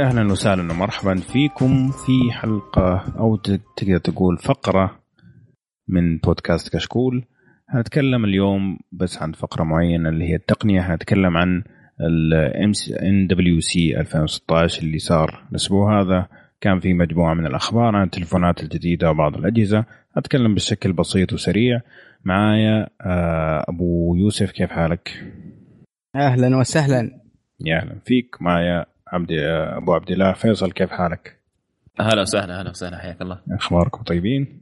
أهلا وسهلا ومرحبا فيكم في حلقة أو تقدر تقول فقرة من بودكاست كشكول. هنتكلم اليوم بس عن فقرة معينة اللي هي التقنية. هنتكلم عن ال NWC 2016 اللي صار الأسبوع هذا. كان في مجموعة من الأخبار عن التليفونات الجديدة وبعض الأجهزة. اتكلم بشكل بسيط وسريع. معايا آه، أبو يوسف كيف حالك؟ أهلا وسهلا. يا أهلا فيك. معايا عبد أبو عبد الله فيصل كيف حالك؟ أهلا وسهلا أهلا وسهلا حياك الله أخباركم طيبين؟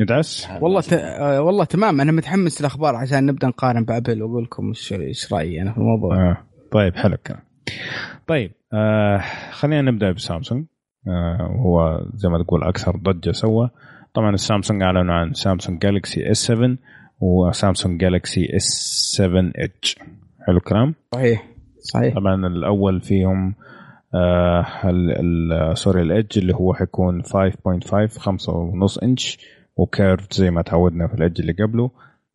ندعس؟ والله ت... آه والله تمام أنا متحمس الاخبار عشان نبدأ نقارن بأبل وأقول لكم إيش إيش رأيي أنا في الموضوع آه. طيب حلو الكلام طيب آه خلينا نبدأ بسامسونج آه هو زي ما تقول أكثر ضجة سوى طبعا السامسونج أعلنوا عن سامسونج جالكسي اس 7 و Samsung Galaxy S 7 Edge حلو الكلام صحيح صحيح طبعا الأول فيهم آه ال ال sorry ال Edge اللي هو حيكون 5.5 خمسة ونص إنش و curve زي ما تعودنا في ال Edge اللي قبله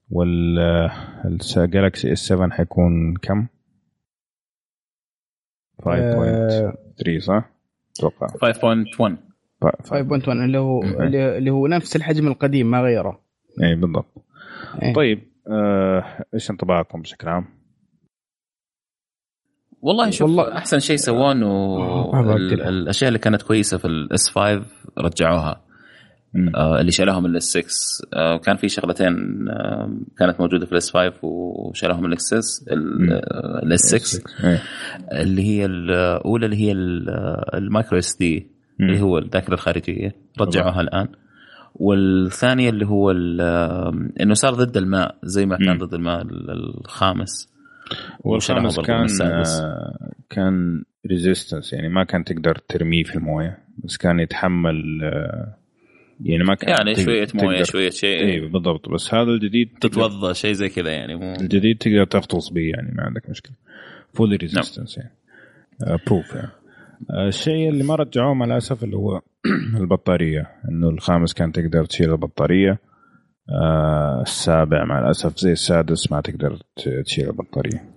وال Galaxy S 7 حيكون كم؟ 5.3 صح؟ أتوقع 5.1 5.1 اللي هو اللي اللي هو نفس الحجم القديم ما غيره اي بالضبط إيه. طيب آه، إيش انطباعكم بشكل عام؟ والله شوف والله- أحسن شيء سووه إنه. الأشياء اللي كانت كويسة في ال S 5 رجعوها. آه اللي شالوهم من ال S 6 آه كان في شغلتين آه كانت موجودة في ال S 5 وشالوهم من ال S 6 مم. ال S 6 إيه. اللي هي الأولى اللي هي ال- ال micro SD. اللي هو الذاكرة الخارجية رجعوها الآن والثانية اللي هو إنه صار ضد الماء زي ما كان. ضد الماء ال- الخامس والخامس كان. آه، كان ريزيستنس يعني ما كان تقدر ترميه في الموية بس كان يتحمل آه، يعني ما كان يعني شوية موية شوية شيء. اي بالضبط. بس هذا الجديد تتوضا شيء زي كذا يعني مو الجديد تقدر تغطس به يعني ما عندك مشكلة. fully resistance يعني. proof يعني. آه، الشيء اللي ما رجعوه مع الأسف اللي هو البطارية إنه الخامس كان تقدر تشيل البطارية. السابع مع الأسف زي السادس ما تقدر تشيل البطارية.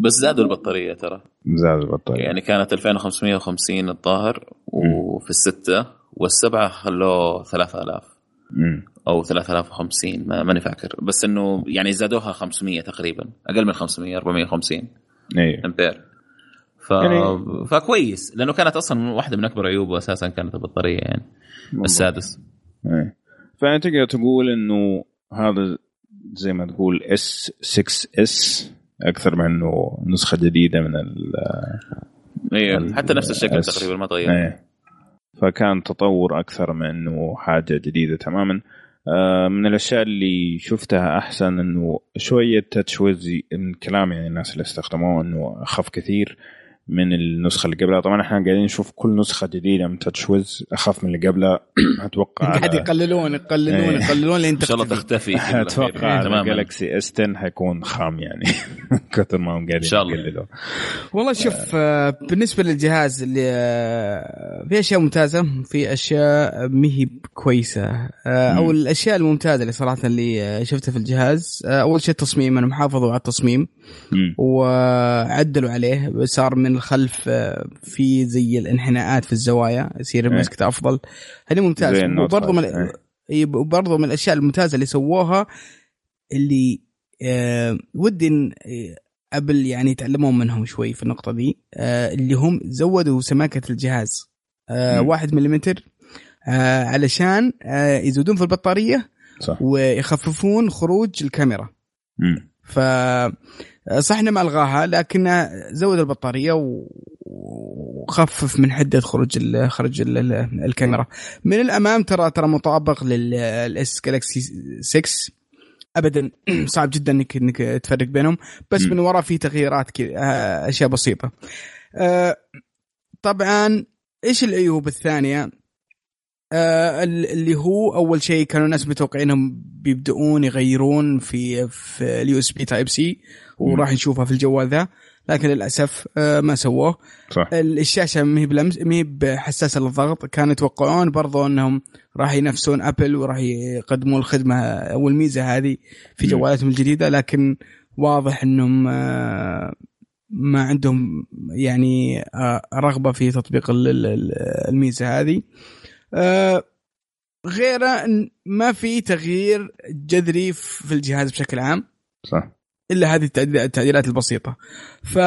بس زادوا البطارية ترى. زاد البطارية. يعني كانت 2550 الظاهر وفي الستة والسبعة خلوه 3000 مم. أو 3050 ما ماني فاكر. بس إنه يعني زادوها 500 تقريبا أقل من 500 450 اي أمبير. ف... يعني- فكويس لأنه كانت أصلا واحدة من أكبر عيوبه أساسا كانت البطارية يعني. السادس. إيه. فانت تقدر تقول إنه هذا زي ما تقول S 6 S أكثر من إنه نسخة جديدة من ال أيوه ال- حتى نفس الشكل الس- تقريبا ما تغير. إيه. فكان تطور أكثر من إنه حاجة جديدة تماما. آه، من الأشياء اللي شفتها أحسن إنه شوية TouchWiz من كلام يعني الناس اللي استخدموه إنه أخف كثير. من النسخة اللي قبلها طبعا إحنا قاعدين نشوف كل نسخة جديدة من TouchWiz اخف من اللي قبلها أتوقع قاعد يقللون يقللون إيه. يقللون لين إن شاء الله تختفي. أتوقع Galaxy S 10 حيكون خام يعني كثر ما هم قاعدين إن شاء الله. يقللوا والله شوف آه، بالنسبة للجهاز اللي آه، في أشياء ممتازة في أشياء مهي كويسة آه، أو. الأشياء الممتازة اللي صراحة اللي آه، شفتها في الجهاز آه، أول شيء التصميم إنهم حافظوا على التصميم. وعدلوا عليه صار من الخلف آه، في زي الانحناءات في الزوايا يصير إيه. مسكته أفضل هذه ممتاز وبرضه من. إيه. إيه، وبرضه من الأشياء الممتازة اللي سووها اللي آه ودي إن آه، أبل يعني يتعلمون منهم شوي في النقطة دي اللي هم زودوا سماكة الجهاز. واحد مليمتر آه علشان آه يزودون في البطارية صح ويخففون خروج الكاميرا مم. ف صح انه ما ألغاها لكن زود البطارية و- وخفف من حدة خروج ال خروج ال ال الكاميرا. من الأمام ترى ترى مطابق للاس جالكسي 6 ابدا صعب جدا انك إنك تفرق بينهم بس. من وراء في تغييرات كذا آه، أشياء بسيطة. آه، طبعا إيش العيوب الثانية؟ آه، ال- اللي هو أول شيء كانوا الناس متوقعينهم بيبدؤون يغيرون في في ال USB Type C وراح نشوفها في الجوال ذا لكن للأسف آه، ما سووه. صح. الشاشة ما هي بلمس ما هي بحساسة للضغط. كانوا يتوقعون برضو إنهم راح ينافسون Apple وراح يقدمون الخدمة أو الميزة هذه في. جوالاتهم الجديدة لكن واضح إنهم آه، ما عندهم يعني رغبة في تطبيق الميزة هذه. آه، غير أن ما في تغيير جذري في الجهاز بشكل عام. صح. إلا هذه التعديلات البسيطة. ف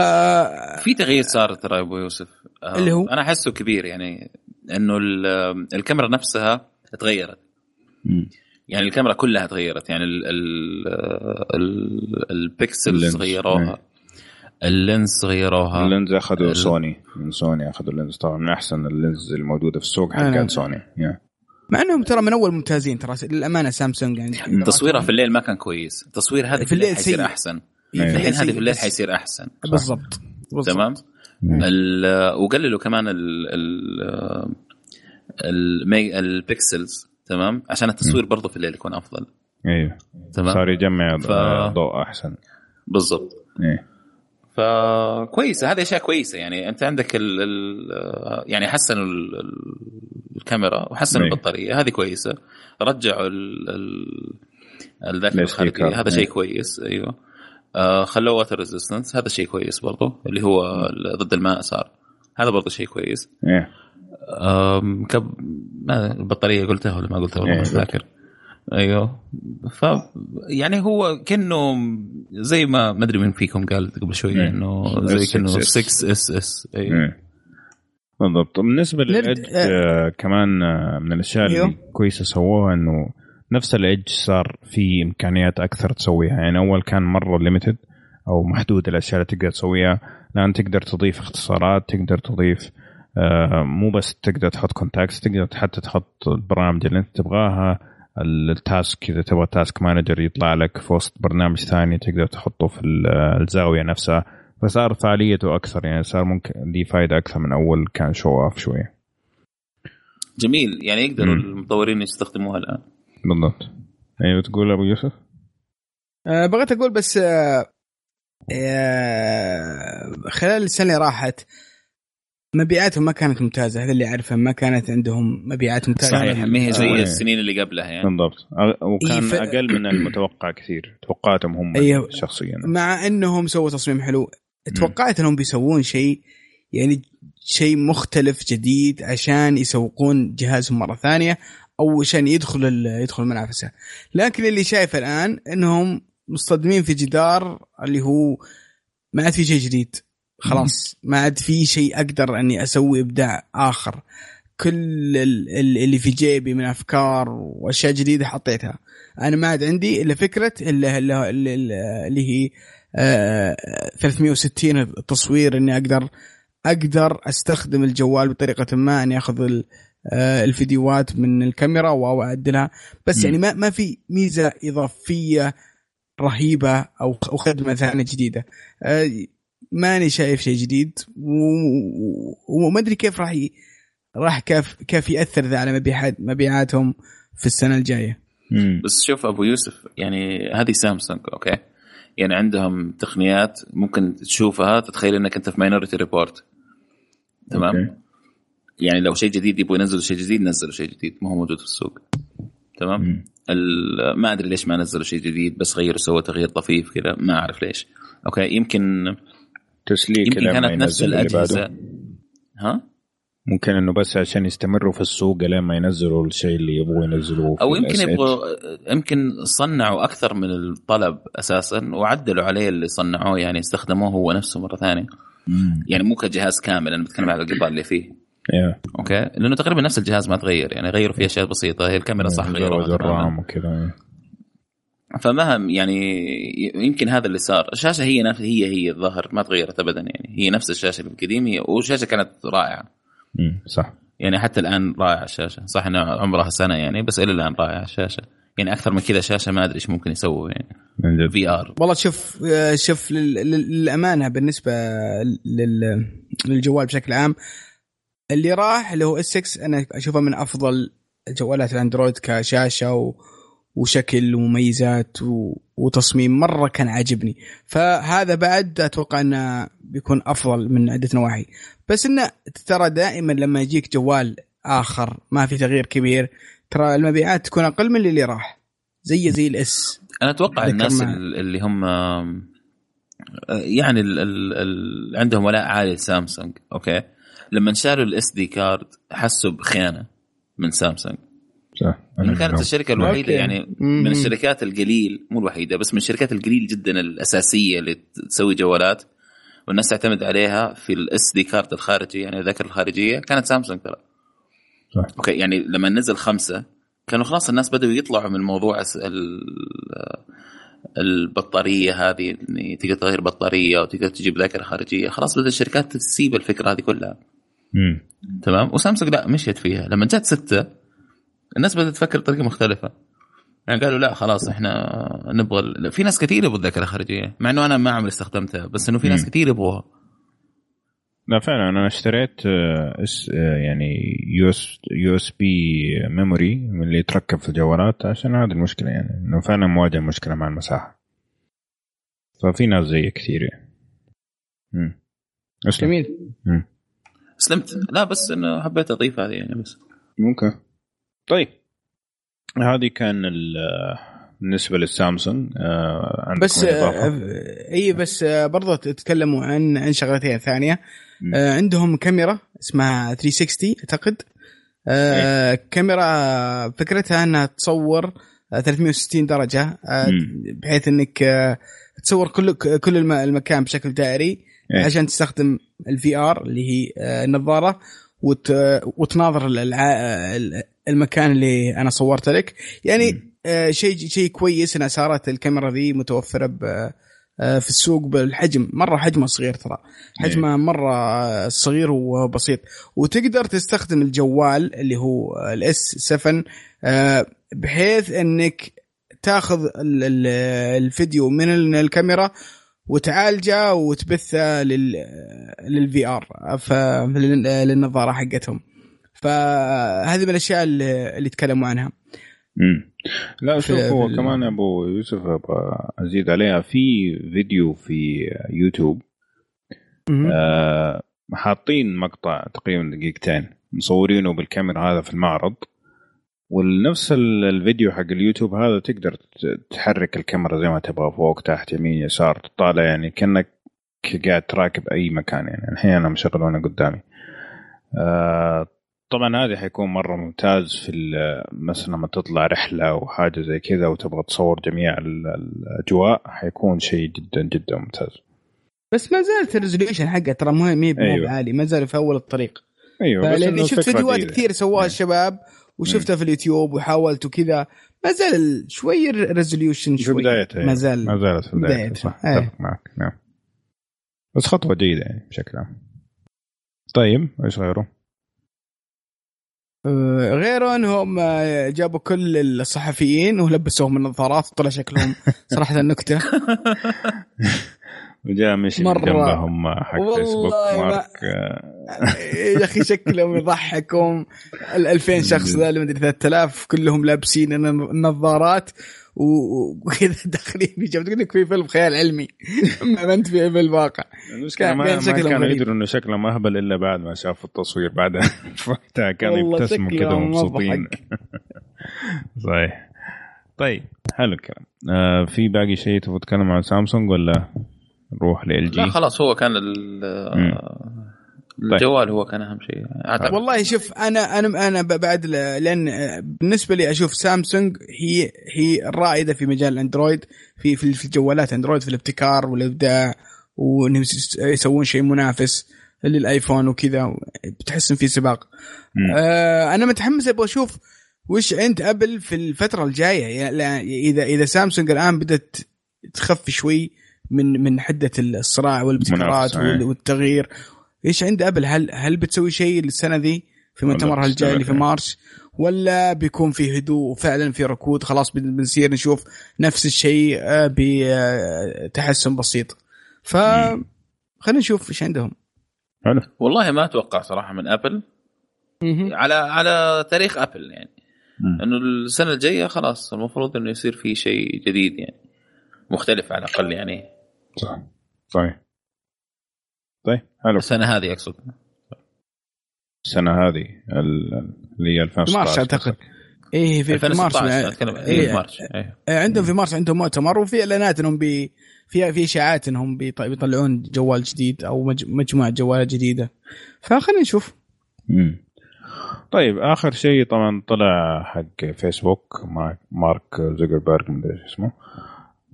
في تغيير صار ترى يا أبو يوسف. اللي هو؟ أنا أحسه كبير يعني إنه الكاميرا نفسها تغيرت. يعني الكاميرا كلها تغيرت. يعني ال ال ال ال pixels غيروها. إيه. ال lens غيروها. ال lens أخذوا سوني. من سوني أخذوا ال lens. طبعا من أحسن ال lens الموجودة في السوق حقت Sony. Yeah. مع أنهم ترى من أول ممتازين ترى للأمانة سامسونج يعني. تصويرها في الليل ما كان كويس. التصوير هذا في الليل حيصير أحسن. الحين إيه، هذه في الليل حيصير أحسن. بالضبط. تمام؟ وقللوا كمان ال ال ال pixels تمام؟ عشان التصوير برضه في الليل يكون أفضل. أيوه. تمام؟ صار يجمع ف... ضوء أحسن. بالضبط. إيه. فكويسة هذه أشياء كويسة. يعني أنت عندك ال ال يعني حسنوا الكاميرا وحسنوا البطارية هذه كويسة. رجعوا الذاكرة الخارجية هذا شيء كويس أيوه. آه خلوه واتر ريزيستنس هذا شيء كويس برضه اللي هو ضد الماء صار. هذا برضه شيء كويس. إيه. كب... ما البطارية قلتها ولا ما قلتها؟ والله ما فاكر أيوه. ف يعني هو كأنه زي ما ما أدري من فيكم قال قبل شوية إيه. إنه زي كأنه 6 S S أيوه بالضبط. بالنسبة لل Edge آه. آه كمان آه من الأشياء اللي أيوه. كويسة سووها إنه نفس ال Edge صار في إمكانيات أكثر تسويها. يعني أول كان مرة limited أو محدود الأشياء اللي تقدر تسويها. الآن تقدر تضيف اختصارات تقدر تضيف آه مو بس تقدر تحط contacts تقدر حتى تحط البرامج اللي أنت تبغاها. ال task إذا تبغى task manager يطلع لك في وسط برنامج ثاني تقدر تحطه في الزاوية نفسها. فصار فعاليته أكثر يعني صار ممكن لي فائده أكثر من أول كان show off شوية. جميل. يعني يقدروا المطورين يستخدموها الآن. بالضبط. أيوه تقول أبو يوسف؟ أه بغيت أقول بس أه أه خلال السنة اللي راحت مبيعاتهم ما كانت ممتازة هذا اللي أعرفه ما كانت عندهم مبيعات ممتازة. صحيح ما هي زي السنين اللي قبلها يعني. بالضبط. وكان ف... أقل من المتوقع كثير توقعاتهم هم أيوه. شخصيا. مع إنهم سووا تصميم حلو. توقعت إنهم بيسوون شيء يعني شيء مختلف جديد عشان يسوقون جهازهم مرة ثانية أو عشان يدخل يدخل المنافسه لكن اللي شايف الآن إنهم مصطدمين في جدار اللي هو ما عاد في شيء جديد. خلاص ما عاد في شيء أقدر إني أسوي إبداع آخر. كل اللي في جيبي من أفكار وأشياء جديدة حطيتها. أنا ما عاد عندي إلا فكرة اللي, اللي هي 360 التصوير إني أقدر أقدر أستخدم الجوال بطريقة ما إني أخذ آه، الفيديوهات من الكاميرا وأعدلها. بس. يعني ما ما في ميزة إضافية رهيبة أو خدمة ثانية جديدة. آه، ماني شايف شيء جديد وما أدري كيف راح ي... راح كيف كيف يأثر ذا على مبيعات مبيعاتهم في السنة الجاية. بس شوف أبو يوسف يعني هذه سامسونج أوكي؟ يعني عندهم تقنيات ممكن تشوفها تتخيل إنك أنت في Minority Report تمام؟ أوكي. يعني لو شيء جديد يبغوا ينزلوا شيء جديد نزلوا شيء جديد ما هو موجود في السوق. تمام؟ ما أدري ليش ما نزلوا شيء جديد بس غيروا سووا تغيير طفيف كذا ما أعرف ليش. أوكي؟ يمكن تسليك يمكن كانت نفس الأجهزة. ها؟ ممكن إنه بس عشان يستمروا في السوق لين ما ينزلوا الشيء اللي يبغوا ينزلوه أو يمكن يبغوا يمكن صنعوا أكثر من الطلب أساسا وعدلوا عليه اللي صنعوه يعني استخدموه هو نفسه مرة ثانية. مم. يعني مو كجهاز كامل أنا بتكلم على القطع اللي فيه. Yeah. أوكي؟ لأنه تقريبا نفس الجهاز ما تغير يعني غيروا فيه أشياء بسيطة هي الكاميرا صح غيروها الرام وكذا. فما يعني يمكن هذا اللي صار. الشاشة هي نفس هي هي الظاهر ما تغيرت ابدا يعني. هي نفس الشاشة القديمه والشاشة كانت رائعة. امم صح. يعني حتى الآن رائعة الشاشة. صح انها عمرها سنة يعني بس إلى الآن رائعة الشاشة. يعني أكثر من كذا شاشة ما أدري إيش ممكن يسووا يعني. VR. والله شوف شوف للأمانة بالنسبة للجوال بشكل عام اللي راح اللي هو اس 6 أنا أشوفه من أفضل جوالات الأندرويد كشاشة و وشكل ومميزات وتصميم مرة كان عاجبني. فهذا بعد أتوقع أنه بيكون أفضل من عدة نواحي. بس إنه ترى دائما لما يجيك جوال آخر ما في تغيير كبير ترى المبيعات تكون أقل من اللي راح. زي زي ال S أنا أتوقع الناس ما... اللي هم يعني ال ال ال عندهم ولاء عالي لسامسونج أوكي؟ لما شالوا ال SD card حسوا بخيانة من سامسونج. صح لأنه كانت الشركة الوحيدة أوكي. يعني. من الشركات القليل مو الوحيدة بس من الشركات القليل جدا الأساسية اللي تسوي جوالات والناس تعتمد عليها في ال SD card الخارجي يعني الذاكرة الخارجية كانت سامسونج ترى صح. أوكي يعني لما نزل خمسة كانوا خلاص الناس بدأوا يطلعوا من موضوع الس- ال- البطارية هذه إن تقدر تغير بطارية وتقدر تجيب ذاكرة خارجية خلاص بدأت الشركات تسيب الفكرة هذه كلها مم. تمام وسامسونج لا مشيت فيها لما جت ستة الناس بدات تفكر بطريقة مختلفة. يعني قالوا لا خلاص إحنا نبغى في ناس كثير يبغوا الذاكرة الخارجية مع إنه أنا ما عمري استخدمتها بس إنه في ناس. كثير يبغوها. لا فعلا أنا اشتريت آه، S آه، يعني US USB memory من اللي يتركب في الجوالات عشان هذه المشكلة يعني إنه فعلا مواجه مشكلة مع المساحة. ففي ناس زي كثير يعني. جميل. مم. سلمت لا بس إنه حبيت أضيف هذه يعني بس. ممكن. طيب هذه كان ال- بالنسبة للسامسونج آه عندكم بس إضافة؟ آه، اي بس آه، برضه تتكلموا عن عن شغلتين ثانية. آه، عندهم كاميرا اسمها 360 أعتقد آه، كاميرا فكرتها أنها تصور آه، 360 درجة آه،. بحيث إنك آه، تصور كل كل الم- المكان بشكل دائري إيه. عشان تستخدم ال VR اللي هي آه، النظارة وت... وتناظر الع- المكان اللي أنا صورت لك. يعني مم. آه، شيء شيء كويس انها صارت الكاميرا ذي متوفرة ب آه، في السوق بالحجم. مرة حجمه صغير ترى. حجمه مرة آه، صغير وبسيط. وتقدر تستخدم الجوال اللي هو ال S 7 آه، بحيث إنك تاخذ ال- ال- الفيديو من ال- الكاميرا وتعالجه وتبثه لل لل VR للنظارة حقتهم. فهذه من الأشياء اللي, اللي تكلموا عنها. مم. لا شوف هو ال- كمان أبو يوسف أبغى أزيد عليها. في فيديو في يوتيوب آه حاطين مقطع تقريبا دقيقتين مصورينه بالكاميرا هذا في المعرض ونفس ال- الفيديو حق اليوتيوب هذا تقدر تحرك الكاميرا زي ما تبغى فوق تحت يمين يسار تطالع يعني كأنك قاعد تراكب أي مكان يعني الحين أنا مشغل وأنا قدامي. آه طبعا هذا حيكون مرة ممتاز في مثلا لما تطلع رحلة أو حاجة زي كذا وتبغى تصور جميع ال- الأجواء حيكون شيء جدا جدا ممتاز بس ما زالت ال resolution حقه ترى مو مو أيوة. أيوة. عالي ما زال في أول الطريق أيوه لاني شفت فيديوهات. كثير سواها مم. الشباب وشفتها في اليوتيوب وحاولت وكذا ما زال شوي ال resolution في شوي بدايتها ما زال ما زالت في بدايتها بدايتها. صح إيه. أتفق معك نعم بس خطوة جيدة يعني بشكل عام طيب إيش غيره؟ آه، غيره انهم آه، جابوا كل الصحفيين ولبسوهم النظارات وطلع شكلهم صراحة نكتة. وجاء مشي مرة. جنبهم حق فيسبوك ما- مارك آه، يا أخي شكلهم يضحكهم ال 2000 شخص ذا اللي مدري 3000 كلهم لابسين النظارات. وكذا داخلين في جو تقول لك في فيلم خيال علمي. ما أنت في في الواقع المشكلة كان- ما, كان ما كانوا. يدروا إنه شكلهم اهبل إلا بعد ما شافوا التصوير. بعدها وقتها كانوا يبتسموا كذا مضحك. صحيح. طيب حلو الكلام. آه في باقي شيء تبغى تتكلم عن سامسونج ولا نروح ل جي لا خلاص هو كان ال- الجوال هو كان أهم شيء. أعتقد والله شوف أنا أنا أنا ب- بعد لأن بالنسبة لي أشوف سامسونج هي هي الرائدة في مجال الأندرويد في في في الجوالات Android في الابتكار والإبداع وانهم يس- يسوون شيء منافس للآيفون وكذا بتحس إن في سباق. مم. آه أنا متحمس أبغى أشوف وش عند أبل في الفترة الجاية. يعني لا- إذا إذا سامسونج الآن بدأت تخف شوي من من حدة الصراع والابتكارات إيه. وال- والتغيير إيش عند أبل؟ هل هل بتسوي شيء السنة ذي في مؤتمرها الجاي اللي في إيه. مارس ولا بيكون في هدوء وفعلا في ركود؟ خلاص بن- بنصير نشوف نفس الشيء آه، بتحسن بسيط. ف خلينا نشوف إيش عندهم. حلو. والله ما أتوقع صراحة من أبل. على على تاريخ أبل يعني. مم. إنه السنة الجاية خلاص المفروض إنه يصير في شيء جديد يعني. مختلف على الأقل يعني. صح. صحيح. طيب حلو السنة هذه أقصد السنة هذه ال- اللي هي 2016 مارس أعتقد. إيه في, في مارس 2016 أتكلم إيه. إيه. مارس إيه. آه، عندهم في مارس عندهم مؤتمر وفي إعلانات إنهم بي في في إشاعات إنهم بيط- بيطلعون جوال جديد أو مج- مجموعة جوالات جديدة فخلينا نشوف مم. طيب آخر شيء طبعا طلع حق فيسبوك مارك زوكربيرج مدري إيش اسمه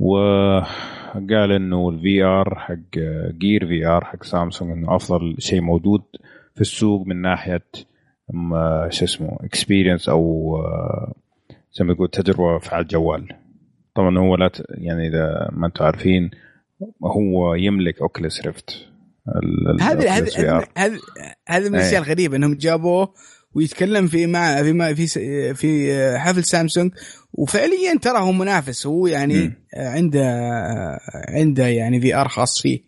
وقال إنه ال VR حق Gear VR حق سامسونج إنه أفضل شيء موجود في السوق من ناحية شو اسمه experience أو آه، زي ما تقول تجربة في على الجوال طبعا هو لا ت- يعني إذا ما أنتم عارفين هو يملك Oculus Rift هذه- هذه هذه من إيه. الاشياء الغريبة إنهم جابوه ويتكلم في مع في مع في في حفل سامسونج وفعليا ترى هو منافس. هو يعني. عنده عنده يعني VR خاص فيه.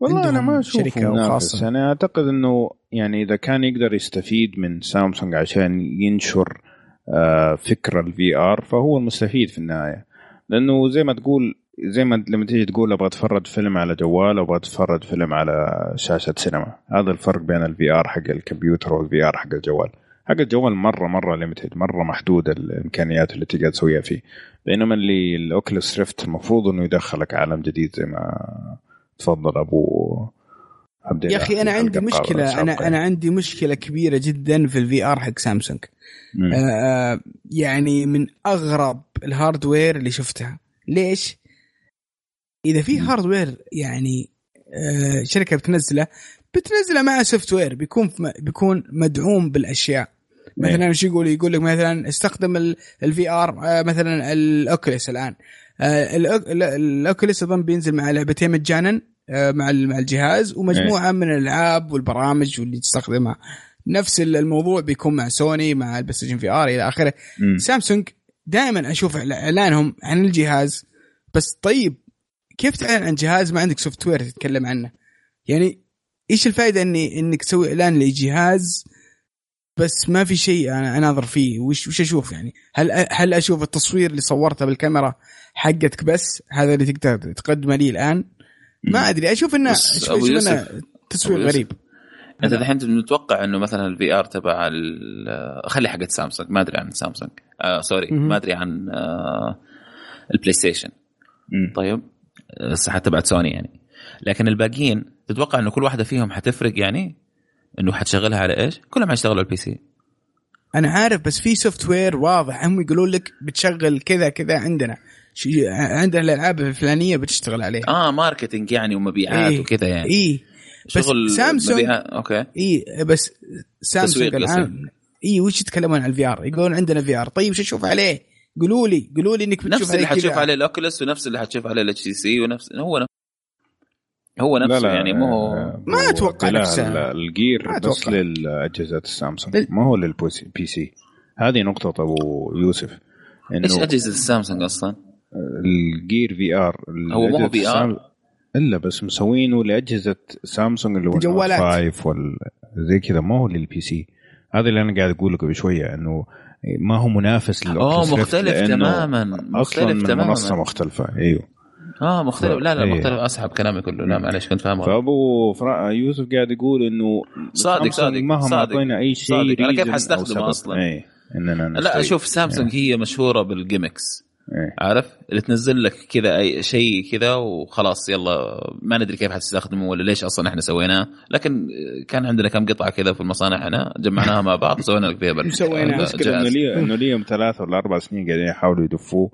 والله أنا ما أشوفه منافس. أنا أعتقد إنه يعني إذا كان يقدر يستفيد من سامسونج عشان ينشر آه، فكرة ال VR فهو المستفيد في النهاية. لأنه زي ما تقول زي ما لما تيجي تقول أبغى أتفرج فيلم على جوال أبغى أتفرج فيلم على شاشة سينما. هذا الفرق بين ال VR حق الكمبيوتر وال VR حق الجوال. حق الجوال مرة مرة limited مرة محدود الإمكانيات اللي تقدر تسويها فيه. بينما اللي ال Oculus Rift المفروض إنه يدخلك عالم جديد زي ما تفضل أبو عبد يا أخي أنا عندي مشكلة. أنا. أنا عندي مشكلة كبيرة جدا في ال VR حق سامسونج. مم. آه يعني من أغرب ال hardware اللي شفتها. ليش؟ إذا في hardware يعني آه شركة بتنزله بتنزله مع software بيكون بيكون مدعوم بالأشياء. مثلا إيش يقول؟ يقول لك مثلا استخدم ال VR مثلا ال Oculus الآن. آه، ال Oculus أظن بينزل مع لعبتين مجانا آه، مع مع الجهاز ومجموعة من الألعاب والبرامج واللي تستخدمها. نفس الموضوع بيكون مع سوني مع البلايستيشن VR إلى آخره. سامسونج دائما أشوف إعلانهم عن الجهاز بس طيب كيف تعلن عن جهاز ما عندك software تتكلم عنه؟ يعني إيش الفائده اني إنك تسوي إعلان لجهاز بس ما في شيء أنا أناظر فيه. وش وش أشوف يعني؟ هل هل أشوف التصوير اللي صورته بالكاميرا حقتك بس؟ هذا اللي تقدر تقدمه لي الآن؟ ما أدري. أشوف انه أشوف إنه تصوير غريب. أنت الحين متوقع إنه مثلا ال VR تبع خلي حقت سامسونج. ما أدري عن سامسونج. آه sorry. ما أدري عن آه البلاي ستيشن مم. طيب. الساحة تبعت سوني يعني. لكن الباقيين تتوقع إنه كل واحدة فيهم حتفرق يعني؟ إنه حتشغلها على إيش؟ كلهم حيشتغلوا على ال PC أنا عارف بس في software واضح هم يقولون لك بتشغل كذا كذا عندنا شي- عندنا الألعاب الفلانية بتشتغل عليها آه marketing يعني ومبيعات إيه. وكذا يعني اي بس سامسونج مبيعات okay اي بس سامسونج الآن اي وش يتكلمون عن ال VR؟ يقولون عندنا VR طيب وش أشوف عليه؟ قولوا لي قولوا لي إنك بتشوف نفس اللي حتشوف. عليه ال Oculus ونفس اللي حتشوف عليه ال HTC ونفس هو نفس هو لا نفسه لا يعني مو هو آه، ما أتوقع لا، نفسه. لا، ال Gear بس. للأجهزة السامسونج ما هو لل PC هذه نقطة أبو يوسف إيش انه أجهزة السامسونج أصلا؟ ال Gear VR هو مو VR. إلا بس مسوينه لأجهزة سامسونج اللي هو جوالات. 5 وال زي كذا ما هو لل PC هذا اللي أنا قاعد أقول لك قبل شوية إنه ما هو منافس اوه لل Oculus Rift مختلف تماما أصلا مختلف من تماما منصه مختلفة أيوه آه مختلف لا لا إيه. مختلف اسحب كلامي كله لا معلش كنت فاهم غلط. فأبو فرا... يوسف قاعد يقول إنه صادق، صادق، مهما أعطينا أي شيء صادق. أنا كيف حستخدمه سبب. أصلاً؟ اي إننا لا. أشوف سامسونج هي مشهورة بال gimmicks إيه. عارف اللي تنزل لك كذا أي شيء كذا وخلاص يلا ما ندري كيف حتستخدمه ولا ليش أصلا إحنا سويناه لكن كان عندنا كم قطعة كذا في المصانع هنا جمعناها مع بعض وسوينا لك فيها جهاز. لي إنه ليهم ثلاث ولا أربع سنين قاعدين يحاولوا يدفوه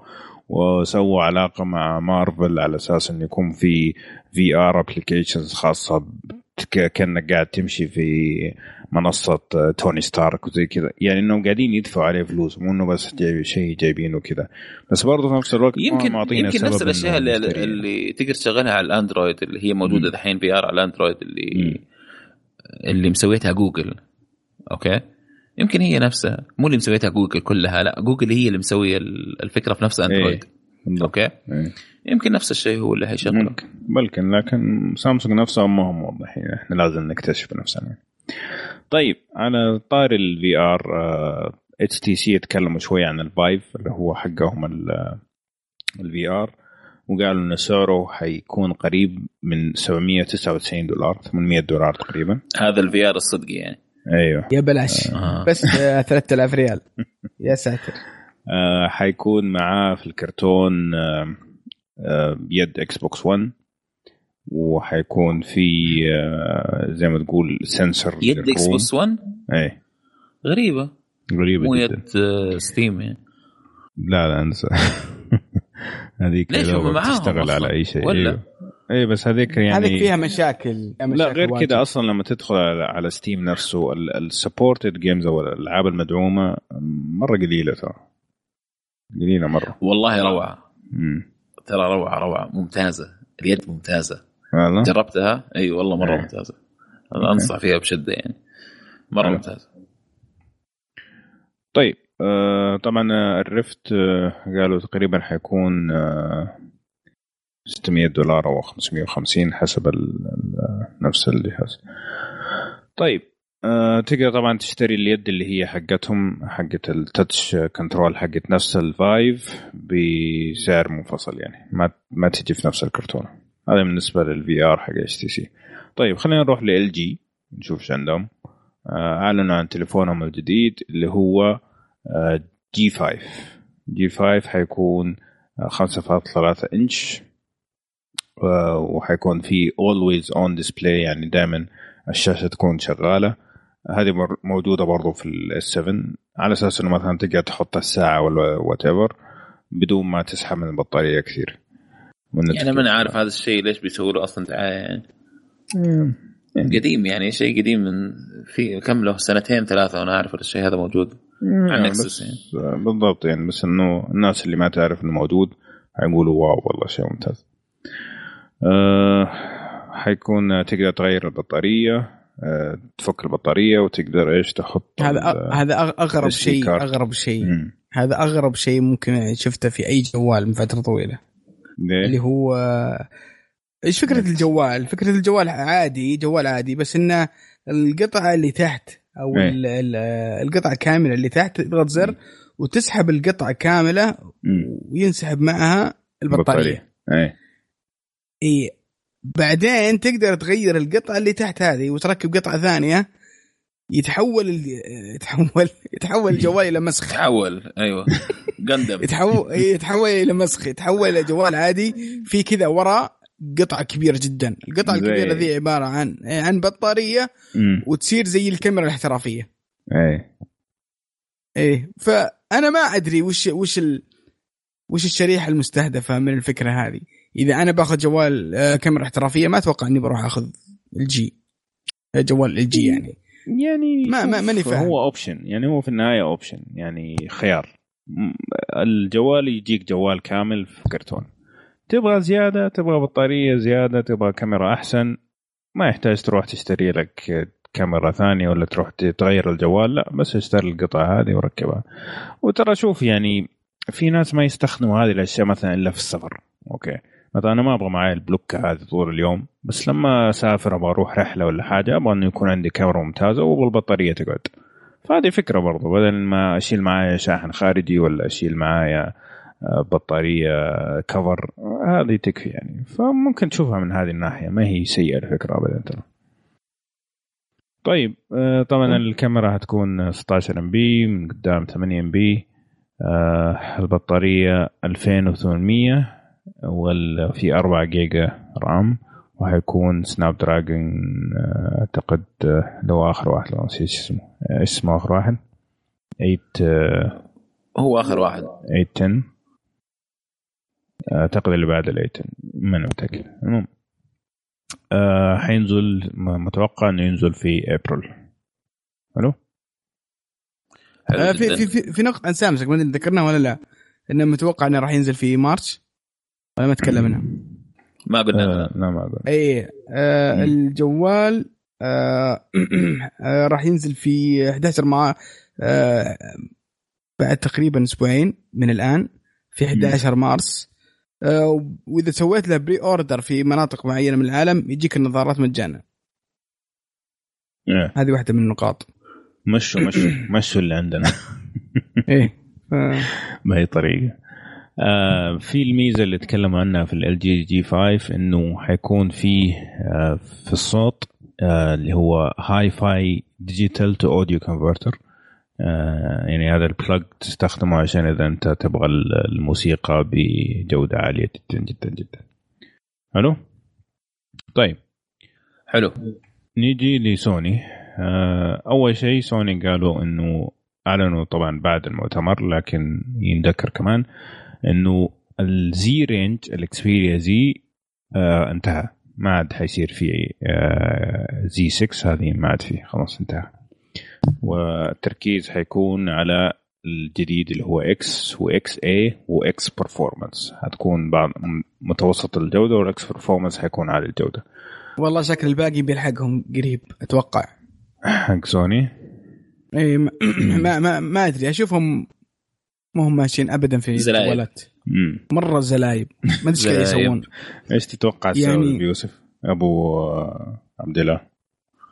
وسووا علاقة مع مارفل على أساس انه يكون في VR applications خاصة كأنك قاعد تمشي في منصة توني ستارك وزي كذا يعني إنهم قاعدين يدفعوا عليه فلوس مو إنه بس جايب شيء جايبينه كذا بس برضه في نفس الوقت يمكن يمكن نفس الأشياء اللي. اللي تقدر تشغلها على الأندرويد اللي هي موجودة مم. دحين VR على الأندرويد اللي مم. اللي مسويتها جوجل okay يمكن هي نفسها. مو اللي مسويتها جوجل كلها لا جوجل هي اللي مسويه الفكرة في نفس أندرويد. بالضبط. okay؟ إيه. يمكن نفس الشيء هو اللي حيشغله ممكن. بلكن لكن سامسونج نفسها ما هم موضحين إحنا لازم نكتشف بنفسنا طيب على طاري ال VR HTC تكلموا شوي عن ال Vive اللي هو حقهم ال VR وقالوا إن سعره حيكون قريب من 799 دولار 800 دولار تقريبا. هذا ال VR الصدقي يعني. أيوه. يا بلاش. آه. بس آه، 3000 ريال. يا ساتر. آه حيكون معاه في الكرتون آه آه يد Xbox 1 وحيكون في آه زي ما تقول sensor يد Xbox 1 إيه. غريبة. غريبة مو يد آه، Steam يعني. لا لا انسى هذيك ليش هم معاهم تشتغل؟ على أي شيء. ولا؟ أيوه. اي بس هذيك يعني هذيك فيها مشاكل, فيها لا مشاكل غير. كذا أصلا لما تدخل على, على Steam نفسه ال supported games أو الألعاب المدعومة مرة قليلة ترى. قليلة مرة. والله روعة. امم ترى روعة روعة. ممتازة. اليد ممتازة. والله؟ جربتها؟ إي والله مرة إيه. ممتازة. أنا أنصح فيها بشدة يعني. مرة. ممتازة. طيب آه طبعا ال Rift آه قالوا تقريبا حيكون آه 600 دولار أو 550 حسب نفس الجهاز طيب آه تقدر طبعا تشتري اليد اللي هي حقتهم حقت ال touch control حقت نفس ال Vive بسعر منفصل يعني ما ما تجي في نفس الكرتونه هذا بالنسبة للفي ار حق اتش تي سي طيب خلينا نروح LG نشوف إيش عندهم. آه، أعلنوا عن تليفونهم الجديد اللي هو G 5 G 5 حيكون آه، 5.3 إنش. آه، وحيكون في always on display يعني دائما الشاشة تكون شغالة. هذه مر- موجودة برضو في ال S 7 على أساس إنه مثلا تقدر تحط الساعة ولا whatever بدون ما تسحب من البطارية كثير. من يعني ما أنا عارف هذا الشيء ليش بيسووا له أصلا. دعايه يعني مم. قديم يعني شيء قديم من في كم له؟ سنتين ثلاثة وأنا أعرف الشيء هذا موجود. عن يعني بس يعني. بالضبط يعني بس إنه الناس اللي ما تعرف إنه موجود حيقولوا واو والله شيء ممتاز. أه حيكون تقدر تغير البطارية أه تفك البطارية وتقدر إيش تحط هذا هذا أغرب شيء. أغرب شيء. هذا أغرب شيء ممكن شفته في أي جوال من فترة طويلة اللي ليه؟ هو إيش فكرة. الجوال؟ فكرة الجوال عادي جوال عادي بس إنه القطعه اللي تحت أو إيه. ال- ال- القطعه الكاملة اللي تحت تضغط زر وتسحب القطعه كاملة. وينسحب معها البطارية إيه إي بعدين تقدر تغير القطعة اللي تحت هذه وتركب قطعة ثانية يتحول ال- يتحول يتحول الجوال إلى مسخ. تحول أيوه. قندم يتحول يتحول إلى مسخ. يتحول إلى جوال عادي في كذا ورا قطعه كبيره جدا. القطعه الكبيرة ذي عبارة عن عن بطارية. وتصير زي الكاميرا الاحترافية. إيه إيه فأنا ما أدري وش وش ال وش الشريحة المستهدفة من الفكرة هذه. إذا أنا باخذ جوال آه، كاميرا احترافية ما أتوقع إني بروح أخذ الجي جوال LG يعني. يعني ما- ما- ماني فاهم. هو option يعني هو في النهاية option يعني خيار. الجوال يجيك جوال كامل في كرتون. تبغى زيادة تبغى بطارية زيادة تبغى كاميرا أحسن ما يحتاج تروح تشتري لك كاميرا ثانية ولا تروح تغير الجوال لا بس اشتري القطعة هذه وركبها. وترى شوف يعني في ناس ما يستخدموا هذه الأشياء مثلا إلا في السفر. أوكي. مثلا أنا ما أبغى معي البلوكه هذه طول اليوم بس لما أسافر أبغى أروح رحلة ولا حاجة أبغى إنه يكون عندي كاميرا ممتازة والبطارية تقعد. فهذه فكرة برضو بدل ما أشيل معايا شاحن خارجي ولا أشيل معايا آه، بطارية كفر هذه تكفي يعني. فممكن تشوفها من هذه الناحية ما هي سيئة الفكرة ابدا ترى. طيب آه، طبعا الكاميرا هتكون 16 MP من قدام 8 MP البطارية 2800 وفي 4 جيجا RAM وحيكون Snapdragon آه، أعتقد آه، لو آخر واحد لو نسيت اسمه آه، إيش اسمه آخر واحد. 8 آه، هو آخر واحد. 810 أعتقد اللي بعد ال 810 ماني متأكد. المهم حينزل متوقع إنه ينزل في ابريل حلو في. في في, في نقطة عن سامسونج ما أدري ذكرناها ولا لا. إنه متوقع إنه راح ينزل في مارس ولا ما تكلمنا ما قلنا. آه لا ما أقول اي آه. الجوال آه آه راح ينزل في 11 مع آه بعد تقريبا أسبوعين من الآن في 11 مارس. آه وإذا سويت له pre-order في مناطق معينة من العالم يجيك النظارات مجانا. إيه، هذه واحدة من النقاط. مشوا مشوا مشوا اللي عندنا. إيه. آه. بهي طريقه آه في الميزة اللي تكلموا عنها في LG G5 إنه حيكون فيه آه في الصوت آه اللي هو Hi-Fi digital to audio converter يعني هذا ال plug تستخدمه عشان إذا أنت تبغى الموسيقى بجودة عالية جدا جدا جدا. حلو؟ طيب. حلو. نيجي لسوني. آه أول شيء سوني قالوا إنه أعلنوا طبعا بعد المؤتمر لكن ينذكر كمان. إنه ال Z range ال Xperia Z آه انتهى. ما عاد حيصير في آه Z6 هذه ما عاد فيه خلاص انتهى. والتركيز حيكون على الجديد اللي هو X و XA و X Performance حتكون بعض متوسط الجودة وال X Performance حيكون عالي الجودة. والله شكل الباقي بيلحقهم قريب أتوقع. حق سوني؟ اي ما, ما, ما, ما أدري. أشوفهم ما هم ماشيين ابدا في جوالات مرة زلايب. ما أدري إيش يسوون. إيش تتوقع يعني... يوسف؟ أبو عبد الله.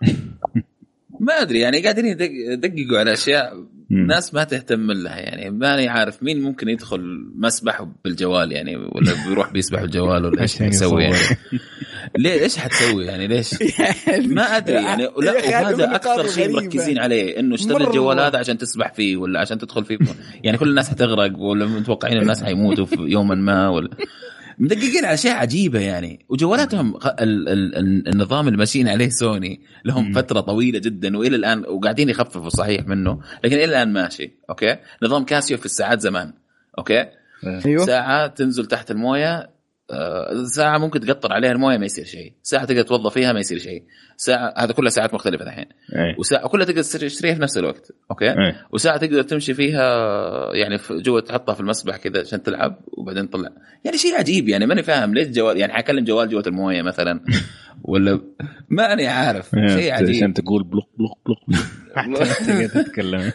ما أدري يعني قاعدين يدققوا على أشياء ناس ما تهتم لها يعني ماني عارف مين ممكن يدخل مسبح بالجوال يعني ولا بيروح بيسبح بالجوال ولا إيش يسوي يعني. ليه؟ إيش حتسوي يعني؟ ليش؟ ما أدري يعني لا وهذا أكثر شيء مركزين عليه إنه اشتري الجوال هذا عشان تسبح فيه ولا عشان تدخل فيه. يعني كل الناس حتغرق ولا متوقعين الناس حيموتوا في يوما ما ولا مدققين على أشياء عجيبة يعني. وجوالاتهم ال ال النظام اللي ماشيين عليه سوني. لهم فترة طويلة جدا وإلى الآن وقاعدين يخففوا صحيح منه. لكن إلى الآن ماشي. okay؟ نظام كاسيو في الساعات زمان. okay؟ أيوه. ساعة تنزل تحت الموية آه، ساعة ممكن تقطر عليها الموية ما يصير شيء. ساعة تقدر تتوضى فيها ما يصير شيء. ساعة هذا كلها ساعات مختلفة الحين. وساعة كلها تقدر تشتريها في نفس الوقت okay؟ أي. وساعة تقدر تمشي فيها يعني جوا تحطها في المسبح كذا عشان تلعب وبعدين تطلع. يعني شيء عجيب يعني ماني فاهم ليش جوال يعني حكلم جوال جوة الموية مثلا ولا ماني عارف. شيء عجيب. عشان تقول بلوق بلوق بلوق. تقدر تتكلم.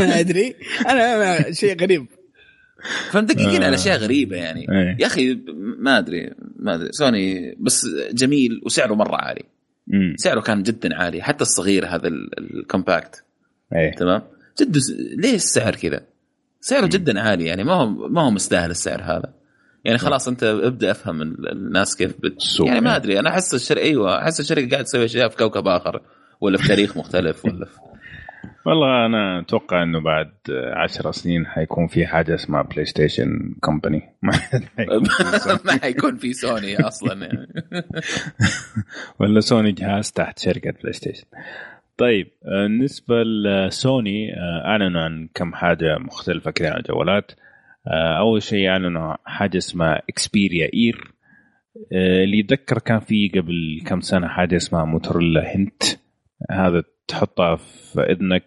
أدري. أنا شيء غريب. فمدققين على أشياء غريبة يعني. أيه. يا أخي ما أدري ما أدري. سوني بس جميل وسعره مرة عالي. مم. سعره كان جدا عالي. حتى الصغير هذا ال Compact أيه. تمام؟ جد ليش السعر كذا؟ سعره مم. جدا عالي يعني. ما هو ما هو مستاهل السعر هذا. يعني خلاص أنت ابدأ أفهم الناس كيف بت... يعني ما أدري. أنا أحس الشركة أيوه أحس الشركة قاعد تسوي أشياء في كوكب آخر ولا في تاريخ مختلف ولا في والله أنا أتوقع إنه بعد عشر سنين حيكون في حاجة اسمها PlayStation company ما حيكون في سوني أصلا. يعني ولا سوني جهاز تحت شركة PlayStation طيب بالنسبة لسوني أعلنوا عن كم حاجة مختلفة كذا عن الجوالات أول شيء أعلنوا حاجة اسمها Xperia Ear اللي يتذكر كان في قبل كم سنة حاجة اسمها Motorola Hint هذا تحطها في إذنك.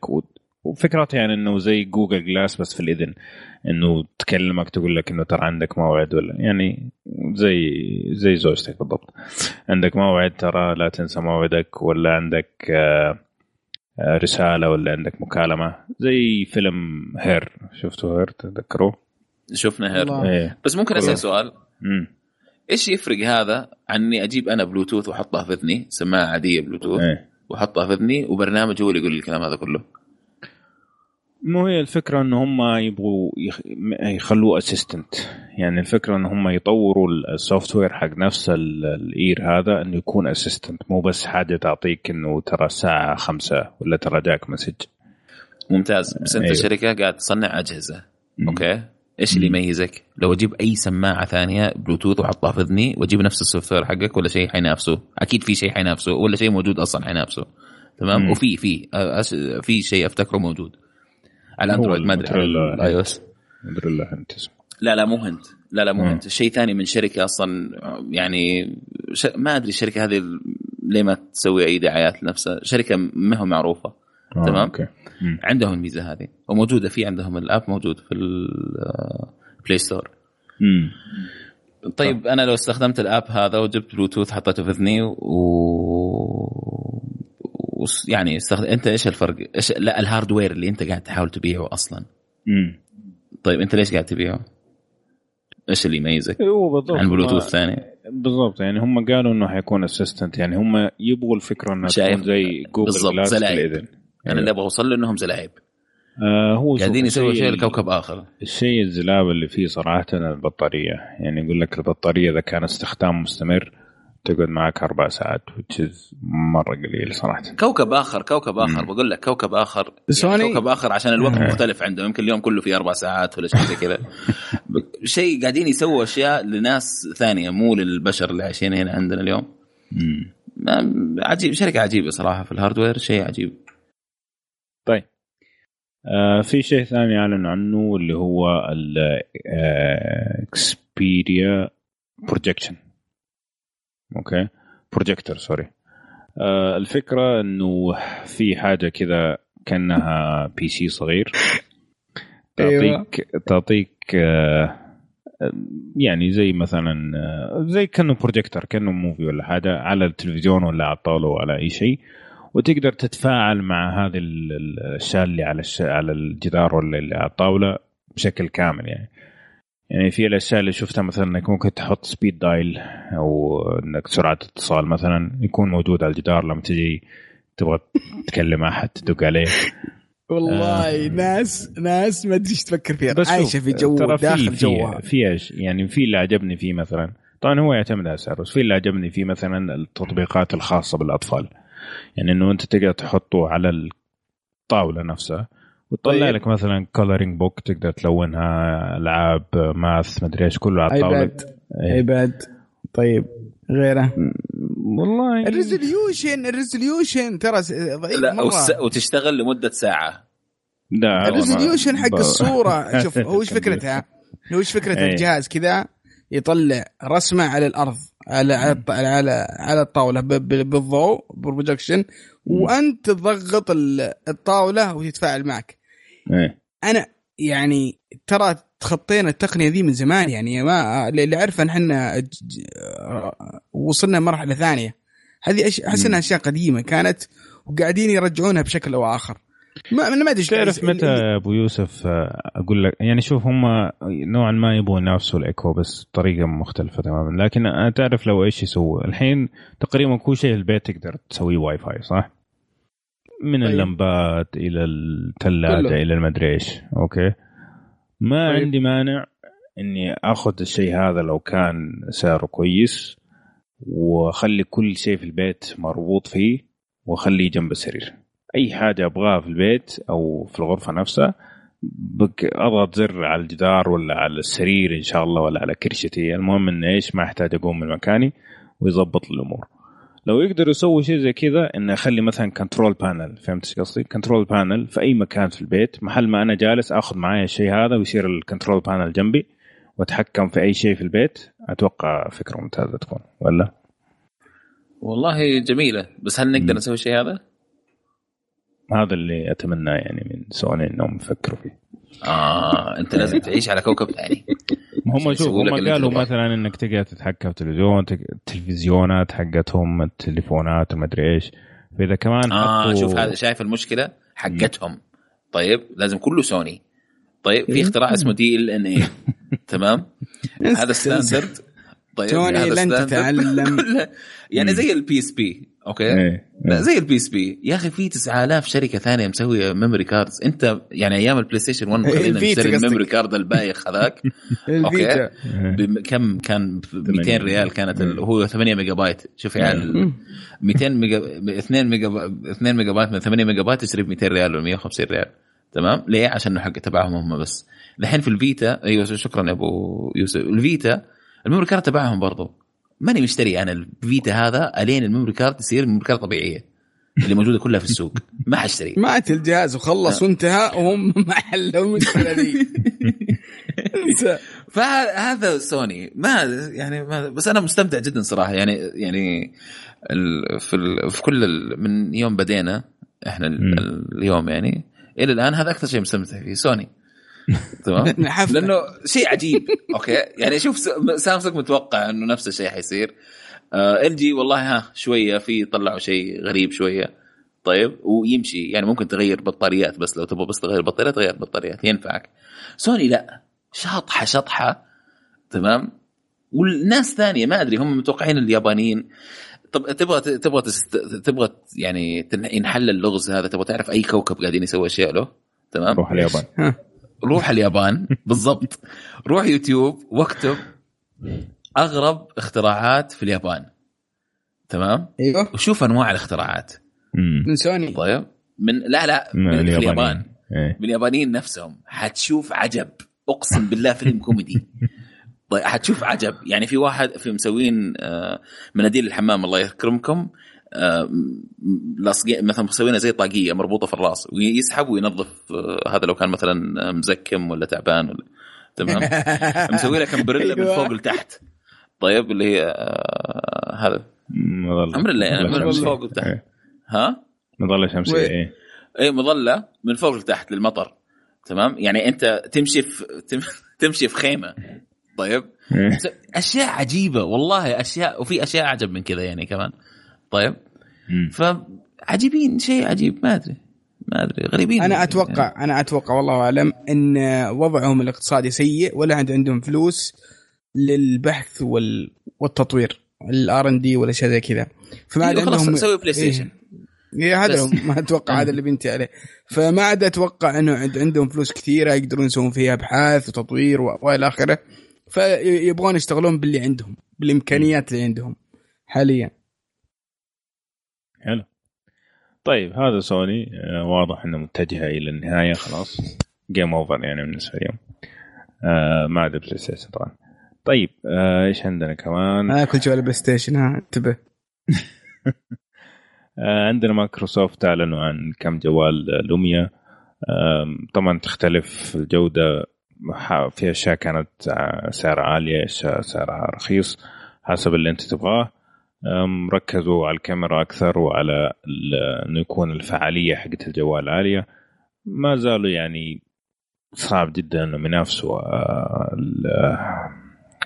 وفكرتها يعني إنه زي Google Glass بس في الإذن. إنه تكلمك تقول لك إنه ترى عندك موعد ولا يعني زي زي زوجتك بالضبط. عندك موعد ترى لا تنسى موعدك ولا عندك آه، آه، رسالة ولا عندك مكالمة. زي فيلم Her شفتوا Her تذكروه؟ شفنا Her إيه. بس ممكن أسأل سؤال. مم. إيش يفرق هذا عن إني أجيب أنا بلوتوث واحطها في إذني؟ سماعة عادية بلوتوث إيه. واحطها في اذني وبرنامج هو اللي يقول لي الكلام هذا كله. مو هي الفكرة ان هم يبغوا يخلوه assistant يعني الفكرة ان هم يطوروا ال software حق نفس ال Ear هذا إنه يكون assistant مو بس حاجة تعطيك إنه ترى الساعة خمسة ولا ترى جاك message. ممتاز. بس أنت أيوه. شركة قاعد تصنع أجهزة. okay؟ إيش اللي يميزك؟ لو أجيب أي سماعة ثانية بلوتوث واحطها في إذني وأجيب نفس ال software حقك ولا شيء حينافسه، أكيد في شيء حينافسه ولا شيء موجود أصلا حينافسه. تمام؟ مم. وفي في في شيء أفتكره موجود. على Android ما أدري. على iOS Hint لا لا مو Hint. لا لا مو Hint. شيء ثاني من شركة أصلا يعني ش... ما أدري الشركة هذه ليه ما تسوي أي دعايات لنفسها. شركة ما هو معروفة. آه تمام okay. عندهم الميزة هذه وموجودة في عندهم ال app موجود في ال Play Store مم. طيب أنا لو استخدمت ال app هذا وجبت بلوتوث حطيته في اذني و... و... يعني استخدم أنت إيش الفرق؟ إيش لا ال hardware اللي أنت قاعد تحاول تبيعه أصلا مم. طيب أنت ليش قاعد تبيعه؟ إيش اللي يميزك؟ هو بالضبط عن بلوتوث ثاني بالضبط يعني هم قالوا إنه حيكون assistant يعني هم يبغوا الفكرة إنها تكون زي Google Glass في أنا اللي أبغى أوصل له انهم زلاعب آه هو قاعدين يسوي شيء لكوكب آخر. الشيء الزلاب اللي فيه صراحة البطارية. يعني يقول لك البطارية إذا كان استخدام مستمر تقعد معك أربع ساعات which is مرة قليل صراحة. كوكب آخر كوكب آخر. بقول لك كوكب آخر. يعني كوكب آخر عشان الوقت مم. مختلف عندهم يمكن اليوم كله فيه أربع ساعات ولا شيء زي كذا. شيء قاعدين يسووا أشياء لناس ثانية مو للبشر اللي عايشين هنا عندنا اليوم. عجيب شركة عجيبة صراحة في ال hardware شيء عجيب. طيب. آه في شيء ثاني اعلنوا عنه اللي هو ال Xperia projection okay. projector sorry آه الفكرة إنه في حاجة كذا كأنها PC صغير. أيوة. تعطيك تعطيك آه يعني زي مثلا آه، زي كأنه بروجيكتور كأنه movie ولا حاجة على التلفزيون ولا على الطاولة ولا أي شيء. وتقدر تتفاعل مع هذه ال- ال- الأشياء اللي على الش... على الجدار ولا اللي على الطاولة بشكل كامل يعني. يعني في الأشياء اللي شفتها مثلا إنك ممكن تحط speed dial أو إنك سرعة اتصال مثلا يكون موجود على الجدار لما تجي تبغى تكلم أحد تدق عليه. والله آه. ناس ناس ما أدري إيش تفكر فيها بس عايشة في جو ترى في- داخل في جوها. في يعني في اللي عجبني فيه مثلا طبعا هو يعتمد على السعر بس في اللي عجبني فيه مثلا التطبيقات الخاصة بالأطفال. يعني إنه أنت تقدر تحطه على الطاولة نفسها وتطلع طيب. لك مثلا coloring book تقدر تلونها ألعاب math مدري إيش كله على الطاولة. iPad إيه. iPad طيب غيره. والله. ال resolution ال resolution ترى ضعيف لا مرة. وس- وتشتغل لمدة ساعة. لا ال resolution حق ب- الصورة. شوف هو إيش فكرتها؟ هو إيش فكرة إيه. الجهاز؟ كذا يطلع رسمة على الأرض. على على على على الطاولة بالضوء projection وانت تضغط ال- الطاولة وتتفاعل معك. إيه. أنا يعني ترى تخطينا التقنية ذي من زمان يعني ما اللي أعرفه إحنا ج- وصلنا مرحلة ثانية. هذه أحس إنها أشياء قديمة كانت وقاعدين يرجعونها بشكل أو آخر. ما أنا ما أدري تعرف متى يا أبو يوسف آه، أقول لك يعني شوف هم نوعا ما يبغوا ينافسوا الإيكو بس بطريقه مختلفة تماما لكن أنا تعرف لو إيش يسووا الحين تقريبا كل شيء البيت تقدر تسويه واي فاي صح؟ من طيب. اللمبات إلى الثلاجه. إلى المدري إيش أوكي ما طيب. عندي مانع إني آخذ الشيء هذا لو كان سعره كويس وأخلي كل شيء في البيت مربوط فيه وأخليه جنب السرير أي حاجة أبغاها في البيت أو في الغرفة نفسها بك أضغط زر على الجدار ولا على السرير إن شاء الله ولا على كرشتي. المهم ان إيش؟ ما أحتاج أقوم من مكاني ويظبط الأمور. لو يقدر يسوي شيء زي كذا إنه يخلي مثلا control panel فهمت إيش قصدي؟ control panel في أي مكان في البيت محل ما أنا جالس آخذ معايا الشيء هذا ويصير ال control panel جنبي وأتحكم في أي شيء في البيت أتوقع فكرة ممتازة تكون ولا؟ والله جميلة. بس هل نقدر. نسوي الشيء هذا؟ هذا اللي اتمناه يعني من سوني إنهم يفكروا فيه. آه أنت لازم تعيش على كوكب ثاني. هم شوف هم قالوا. مثلا إنك تقدر تتحكم في التلفزيون التلفزيونات حقتهم التليفونات ومدري إيش. فإذا كمان آه حطوا- شوف هذا شايف المشكلة حقتهم. طيب لازم كله سوني. طيب في إيه. اختراع اسمه DLNA تمام؟ هذا standard طيب سوني لن. تتعلم. يعني زي ال PSP okay؟ إيه. لا زي ال PSP يا أخي في 9000 شركة ثانية مسوية memory cards أنت يعني أيام ال PlayStation 1 خلينا نشتري. ال memory card البايخ هذاك. ال Vita. إيه. بكم كان ب 200 ريال كانت ال- هو 8 ميجا بايت شوف مم. 200 ميجا 2 ميجا با- 2 ميجا بايت من 8 ميجا بايت تشتري ب 200 ريال ولا 150 ريال. تمام؟ ليه؟ عشان حق تبعهم هم بس. الحين في ال Vita أيوه شكرا يا أبو يوسف. ال Vita ال memory card تبعهم برضو. ماني مشتري أنا ال Vita هذا ألين ال memory card يصير memory card طبيعية اللي موجودة كلها في السوق. ما حاشتري مات الجهاز وخلص وانتهى وهم ما حلوا المشكلة ذي انسى فهذا سوني. ما يعني ما بس أنا مستمتع جدا صراحة. يعني يعني ال في ال في كل ال من يوم بدينا إحنا. اليوم يعني إلى الآن هذا أكثر شيء مستمتع فيه سوني. تمام. لأنه شيء عجيب. okay؟ يعني شوف سامسونج متوقع إنه نفس الشيء حيصير. إل جي والله ها شوية في طلعوا شيء غريب شوية. طيب ويمشي. يعني ممكن تغير بطاريات بس لو تبغى بس تغير بطاريات تغير بطاريات. ينفعك. سوني لا. شاطحه شطحة. تمام؟ والناس ثانية ما أدري هم متوقعين اليابانيين. طب تبغى تبغى تست... تبغى يعني ينحل اللغز هذا تبغى تعرف أي كوكب قاعدين يسوي أشياء له؟ تمام؟ روح اليابان. روح اليابان. بالضبط. روح يوتيوب واكتب أغرب اختراعات في اليابان. تمام؟ أيوه. وشوف أنواع الاختراعات. من سوني. طيب. من لا لا. من من, اليابانيين. اليابان. إيه. من اليابانيين نفسهم. حتشوف عجب. أقسم بالله فيلم كوميدي. طيب حتشوف عجب. يعني في واحد في مسوين آه، مناديل الحمام الله يكرمكم. لاصقين مثلا مسوينها زي طاقية مربوطة في الراس ويسحب وينظف آه، هذا لو كان مثلا آه، مزكم ولا تعبان ولا تمام؟ مسوي لك umbrella من أيوة. فوق لتحت. طيب اللي هي آه، هذا. مظلة امبريلا يعني من. فوق لتحت. إيه. ها؟ مظلة شمسية وين؟ إيه. اي مظلة من فوق لتحت للمطر. تمام؟ يعني أنت تمشي في تم- تمشي في خيمة. طيب؟ إيه. أشياء عجيبة والله اشياء وفي أشياء أعجب من كذا يعني كمان. طيب. فعجيبين شيء عجيب ما أدري ما أدري غريبين أنا أتوقع أنا أتوقع والله أعلم إن وضعهم الاقتصادي سيء ولا عند عندهم فلوس للبحث وال... والتطوير ال R&D ولا شيء زي كذا. فما عاد أيوة خلاص عندهم سوي PlayStation إيه هذا ما أتوقع هذا اللي بنتي عليه. فما عاد أتوقع إنه عند عندهم فلوس كثيرة يقدرون يسوون فيها أبحاث وتطوير و- وإلى آخره. فيبغون يشتغلون باللي عندهم بالإمكانيات اللي عندهم حاليا. حلو. طيب هذا سوني آه، واضح إنه متجهه إلى النهاية خلاص. game over يعني بالنسبة لهم آه ما عدا PlayStation طبعا طيب آه إيش عندنا كمان؟ أنا كل جوال PlayStation ها انتبه. آه عندنا مايكروسوفت أعلنوا عن كم جوال Lumia. طبعا تختلف الجودة في أشياء كانت آه، سعرها عالية أشياء سعرها رخيص حسب اللي أنت تبغاه. ركزوا على الكاميرا أكثر وعلى انه يكون الفعالية حقت الجوال عالية. ما زالوا يعني صعب جدا إنهم ينافسوا آه، ال-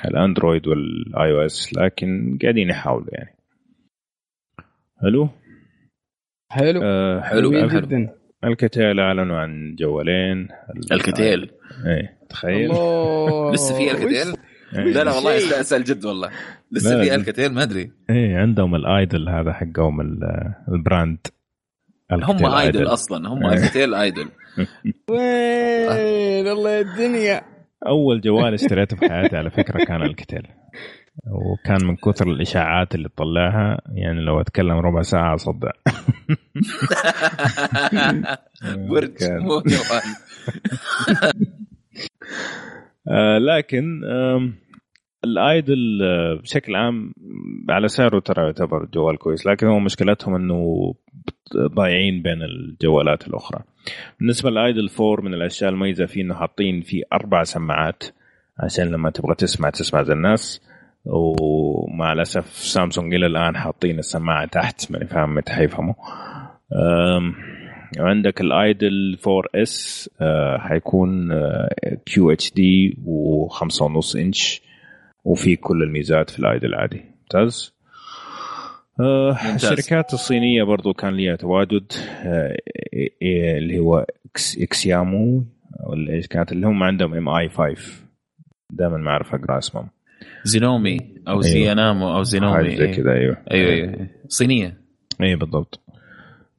الأندرويد والآي أو إس لكن قاعدين يحاولوا يعني. حلو حلو آه، حلو، حلو. جدا. الكتيل أعلنوا عن جوالين. ال- الكتيل. إيه تخيل. لسه في الكتيل. لا لا والله. أسأل جد والله. لسه. في الكتيل ما أدري. إيه عندهم الآيدل هذا حقهم ال- البراند. هم آيدل أصلا هم إيه. ألكتيل آيدل. وين؟ الله يا الدنيا. أول جوال اشتريته في حياتي على فكرة كان ألكتيل. وكان من كثر الإشاعات اللي تطلعها يعني لو أتكلم ربع ساعة أصدع. برج مو جوال لكن الآيدل آه، بشكل عام على سعره ترى يعتبر جوال كويس لكن هو مشكلتهم إنه ضايعين بين الجوالات الأخرى. بالنسبة للآيدل 4 من الأشياء المميزة فيه إنه حاطين فيه أربع سماعات عشان لما تبغى تسمع تسمع زي الناس. ومع الأسف سامسونج إلى الآن حاطين السماعة تحت ماني فاهم متى حيفهموا. عندك الآيدل 4 إس حيكون QHD و5.5 إنش. وفي كل الميزات في ال Idol العادي. ممتاز. آه، ممتاز. الشركات الصينية برضو كان ليها تواجد آه، إيه- اللي هو إكسيامو ولا إيش كانت؟ اللي هم عندهم Mi 5 دائما ما أعرف أقرأ اسمهم. زينومي أو أيوة. زينامو أو زينومي. زي إيه. كذا أيوه. أيوه أيوه صينية. اي بالضبط.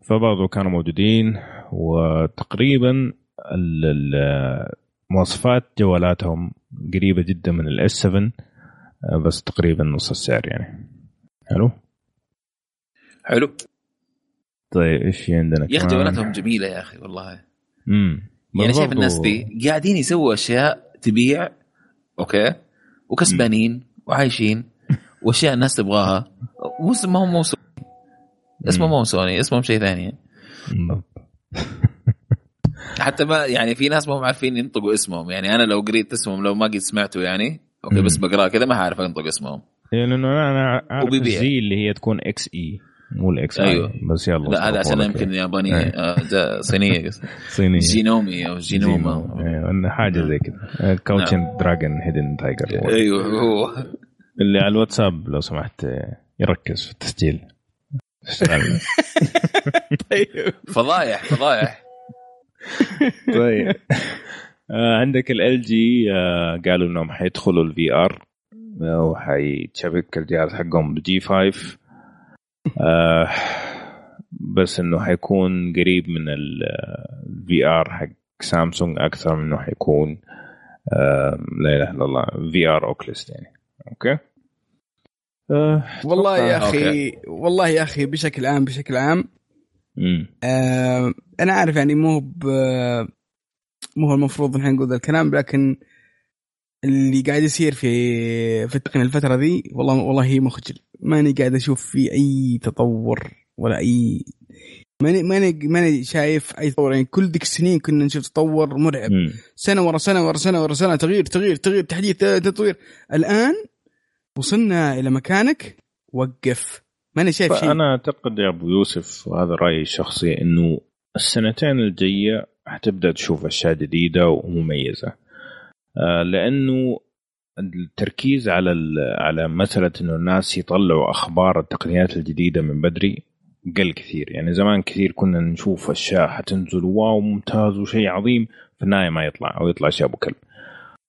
فبرضو كانوا موجودين وتقريبا مواصفات جوالاتهم قريبة جدا من ال S7 بس تقريبا نص السعر يعني. حلو؟ حلو. طيب إيش في عندنا يا أخي؟ جوالاتهم جميلة يا أخي والله. امم يعني شايف الناس دي قاعدين يسووا أشياء تبيع أوكي؟ وكسبانين وعايشين وأشياء الناس تبغاها. مو ما هم مو سوني اسمه مو سوني اسمهم شيء ثاني. حتى ما يعني في ناس ما هم عارفين ينطقوا اسمهم. يعني أنا لو قريت اسمهم لو ما قد سمعته يعني أوكي. بس بقراه كذا ما حعرف أنطق اسمهم يعني لأنه أنا عارف وبيبيع. الزي اللي هي تكون إكس اي مو الاكس أيوه. اي بس يلا لا هذا عشان يمكن الله. يابانيه إيه. آه، صينية. صينية جينومي أو جينوما أيوه إنه حاجة زي كذا كوتشن دراجون هيدن تايجر أيوه هو اللي على الواتساب لو سمحت آه، يركز في التسجيل. طيب فضايح فضايح طيب عندك LG قالوا إنهم حيدخلوا ال VR وحيتشبك الجهاز حقهم بال G5 آه، بس إنه حيكون قريب من ال VR حق سامسونج أكثر من إنه حيكون آه، لا إله إلا الله VR Oculus يعني. أوكي؟ أه والله يا أخي أوكي. والله يا أخي بشكل عام بشكل عام آه أنا عارف يعني مو ب مو هو المفروض نحن نقول ذا الكلام لكن اللي قاعد يصير في في التقنية الفترة ذي والله والله هي مخجل. ماني قاعد أشوف في أي تطور ولا أي ماني ماني ماني شايف أي تطور. يعني كل ذيك السنين كنا نشوف تطور مرعب. م. سنة ورا سنة ورا سنة ورا سنة تغيير تغيير تغيير تحديث تطوير. الآن وصلنا إلى مكانك وقف. ماني شايف شيء. أنا أعتقد يا أبو يوسف وهذا رأيي الشخصي إنه السنتين الجاية حتبدأ تشوف أشياء جديدة ومميزة. آه، لأنه التركيز على على مسألة إنه الناس يطلعوا أخبار التقنيات الجديدة من بدري قل كثير. يعني زمان كثير كنا نشوف أشياء حتنزل واو ممتاز وشيء عظيم. في النهاية ما يطلع أو يطلع شيء أبو كلب.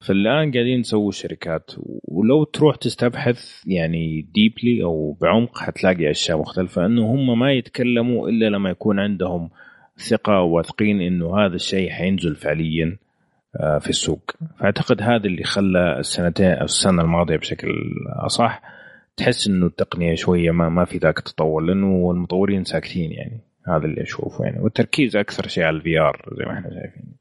فالآن قاعدين نسوي الشركات. ولو تروح تستبحث يعني ديبلي أو بعمق حتلاقي أشياء مختلفة إنه هم ما يتكلموا إلا لما يكون عندهم ثقة واثقين إنه هذا الشيء حينزل فعليا آه، في السوق. فأعتقد هذا اللي خلى السنتين أو السنة الماضية بشكل أصح تحس إنه التقنية شوية ما ما في ذاك التطور لأنه المطورين ساكتين يعني. هذا اللي أشوفه يعني. والتركيز أكثر شيء على ال VR زي ما إحنا شايفين.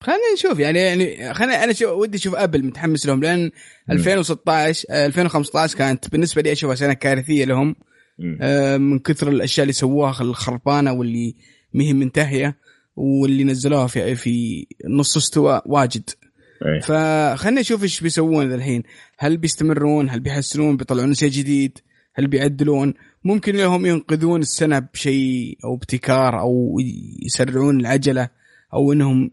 خلينا نشوف يعني يعني خلينا أنا شو ودي أشوف Apple متحمس لهم لأن 2016 2015 كانت بالنسبة لي أشوفها سنة كارثية لهم آه من كثر الأشياء اللي سووها الخربانة واللي ما هي منتهيه واللي نزلوها في في نص استواء واجد. أيه. فخلنا نشوف إيش بيسوون الحين. هل بيستمرون؟ هل بيحسنون؟ بيطلعون شيء جديد؟ هل بيعدلون؟ ممكن لهم ينقذون السنة بشيء أو ابتكار أو يسرعون العجلة أو إنهم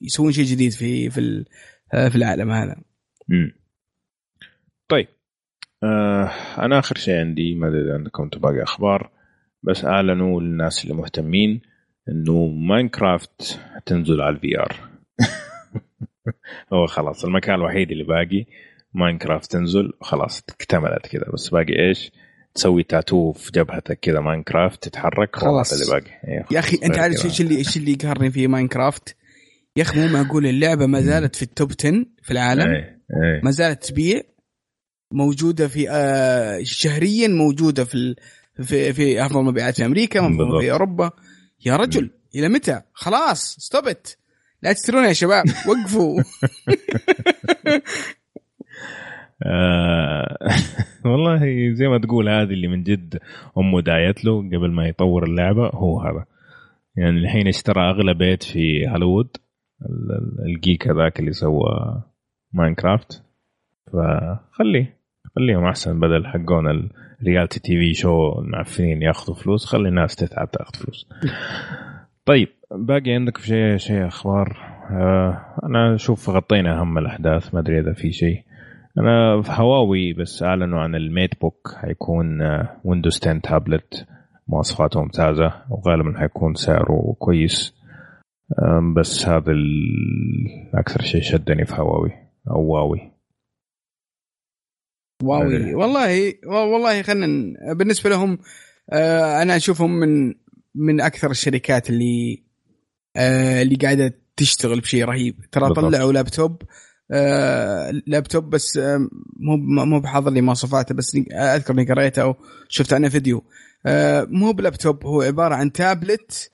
يسوون شيء جديد في في في العالم هذا. امم طيب. آه أنا آخر شيء عندي ما أدري عندكم باقي أخبار بس أعلنوا للناس اللي مهتمين إنه Minecraft تنزل على ال VR هو خلاص المكان الوحيد اللي باقي Minecraft تنزل خلاص اكتملت كذا بس باقي إيش؟ تسوي تاتو في جبهتك كذا Minecraft تتحرك خلاص اللي باقي. إيه، يا أخي أنت عارف إيش اللي إيش اللي يقهرني في Minecraft؟ يا أخي مو معقول اللعبة ما زالت في ال top 10 في العالم. إيه إيه. ما زالت تبيع. موجودة في آه شهريا موجودة في في في افضل مبيعات في أمريكا في أوروبا. يا رجل إلى متى؟ خلاص stop it لا تشترون يا شباب وقفوا. آه والله زي ما تقول هذه اللي من جد أمه داعية له قبل ما يطور اللعبة هو هذا. يعني الحين اشترى أغلى بيت في هوليوود ال geek هذاك اللي سوى Minecraft. فخليه خليهم أحسن بدل حقون ال reality TV show المعفنين ياخذوا فلوس. خلي الناس تتعب تاخذ فلوس. طيب باقي عندك في شيء شيء أخبار؟ آه أنا أشوف غطينا اهم الأحداث ما أدري إذا في شيء. أنا في هواوي بس أعلنوا عن ال MateBook حيكون Windows 10 تابلت مواصفاته ممتازة وغالبا حيكون سعره كويس. بس هذا أكثر شيء شدني في هواوي أو واوي. واوي والله والله خلينا بالنسبة لهم آه، أنا أشوفهم من من أكثر الشركات اللي آه، اللي قاعدة تشتغل بشيء رهيب. ترى طلعوا لابتوب آه لابتوب بس مو مو بحاضر لي مواصفاته بس أذكر إني قريته أو شفت عنه فيديو. مو بلابتوب هو عبارة عن تابلت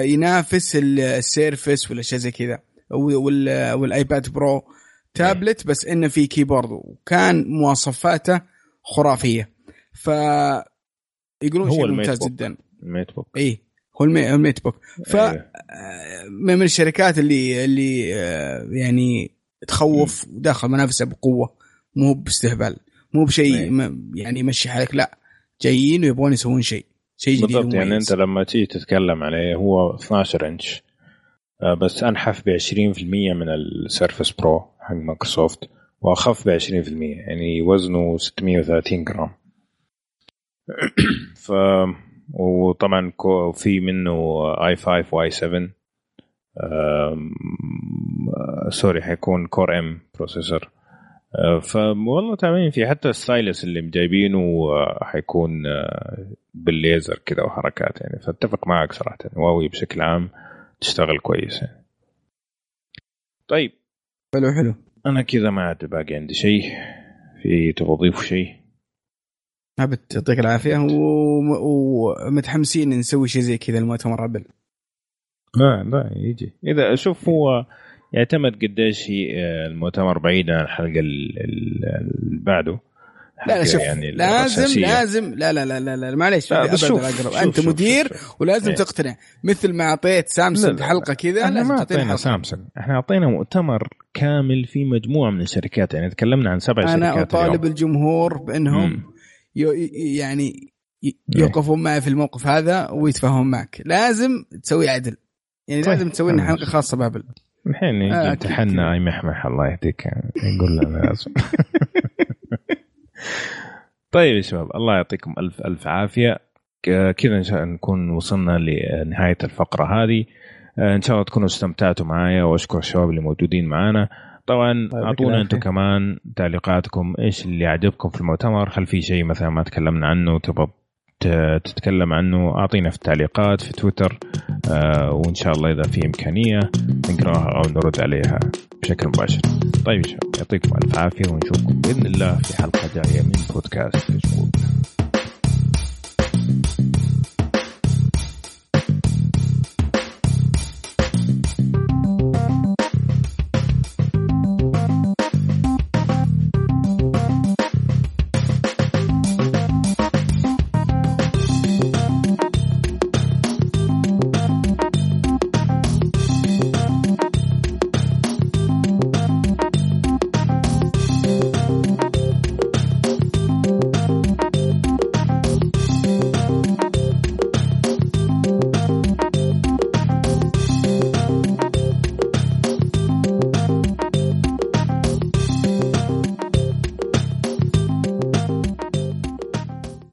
ينافس ال Surface ولا شيء زي كذا وال iPad Pro. tablet بس إنه في keyboard وكان مواصفاته خرافية. ف يقولون شيء ممتاز بوك. جدا. ال MateBook. اي هو ال MateBook. ف أيه. من الشركات اللي اللي آه، يعني تخوف وداخل منافسة بقوة مو باستهبال. مو بشيء أيه. يعني يمشي حالك لا. جايين ويبغون يسوون شيء. شيء جديد بالضبط يعني أنت لما تيجي تتكلم عليه هو 12 إنش. بس أنحف ب 20% من ال Surface Pro حق مايكروسوفت وأخف ب 20% يعني وزنه 630 جرام. ف وطبعا في منه i5 و i7 sorry حيكون Core M processor فوالله تمام في حتى ال stylus اللي جايبينه آه، حيكون آه، بالليزر كذا وحركات يعني. فأتفق معك صراحة. هواوي بشكل عام. تشتغل كويس. يعني. طيب. حلو حلو. أنا كذا ما عاد باقي عندي شيء في تبغى تضيف شيء. أبد يعطيك العافية. ومتحمسين نسوي شيء زي كذا المؤتمر Apple لا لا يجي. إذا شوف هو يعتمد قديش هي المؤتمر بعيد عن الحلقة اللي بعده. لا لا شوف يعني لازم لازم لا لا لا لا, لا معليش لا بس شوف شوف أنت شوف مدير شوف. شوف ولازم إيه. تقتنع. مثل ما أعطيت سامسونج حلقة كذا إحنا ما أعطينا سامسونج. إحنا أعطينا مؤتمر كامل في مجموعة من الشركات. يعني تكلمنا عن سبع أنا شركات أنا أطالب الجمهور بأنهم يعني يوقفون معي في الموقف هذا ويتفاهمون معك. لازم تسوي عدل. يعني طيب. لازم تسوي لنا حلقة خاصة بأبل. الحين يجي آه امتحنا اي محمح الله يهديك. يقول لنا لازم طيب يا شباب الله يعطيكم ألف ألف عافية. كذا إن شاء الله نكون وصلنا لنهاية الفقرة هذه. آه، إن شاء الله تكونوا استمتعتوا معايا وأشكر الشباب اللي موجودين معانا. طبعا طيب أعطونا أنتم كمان تعليقاتكم إيش اللي عجبكم في المؤتمر؟ هل في شيء مثلا ما تكلمنا عنه تبغى تتكلم عنه أعطينا في التعليقات في تويتر آه وإن شاء الله إذا في إمكانية نقراها أو نرد عليها بشكل مباشر. طيب يعطيكم ألف عافية ونشوفكم بإذن الله في حلقة جاية من بودكاست مشغول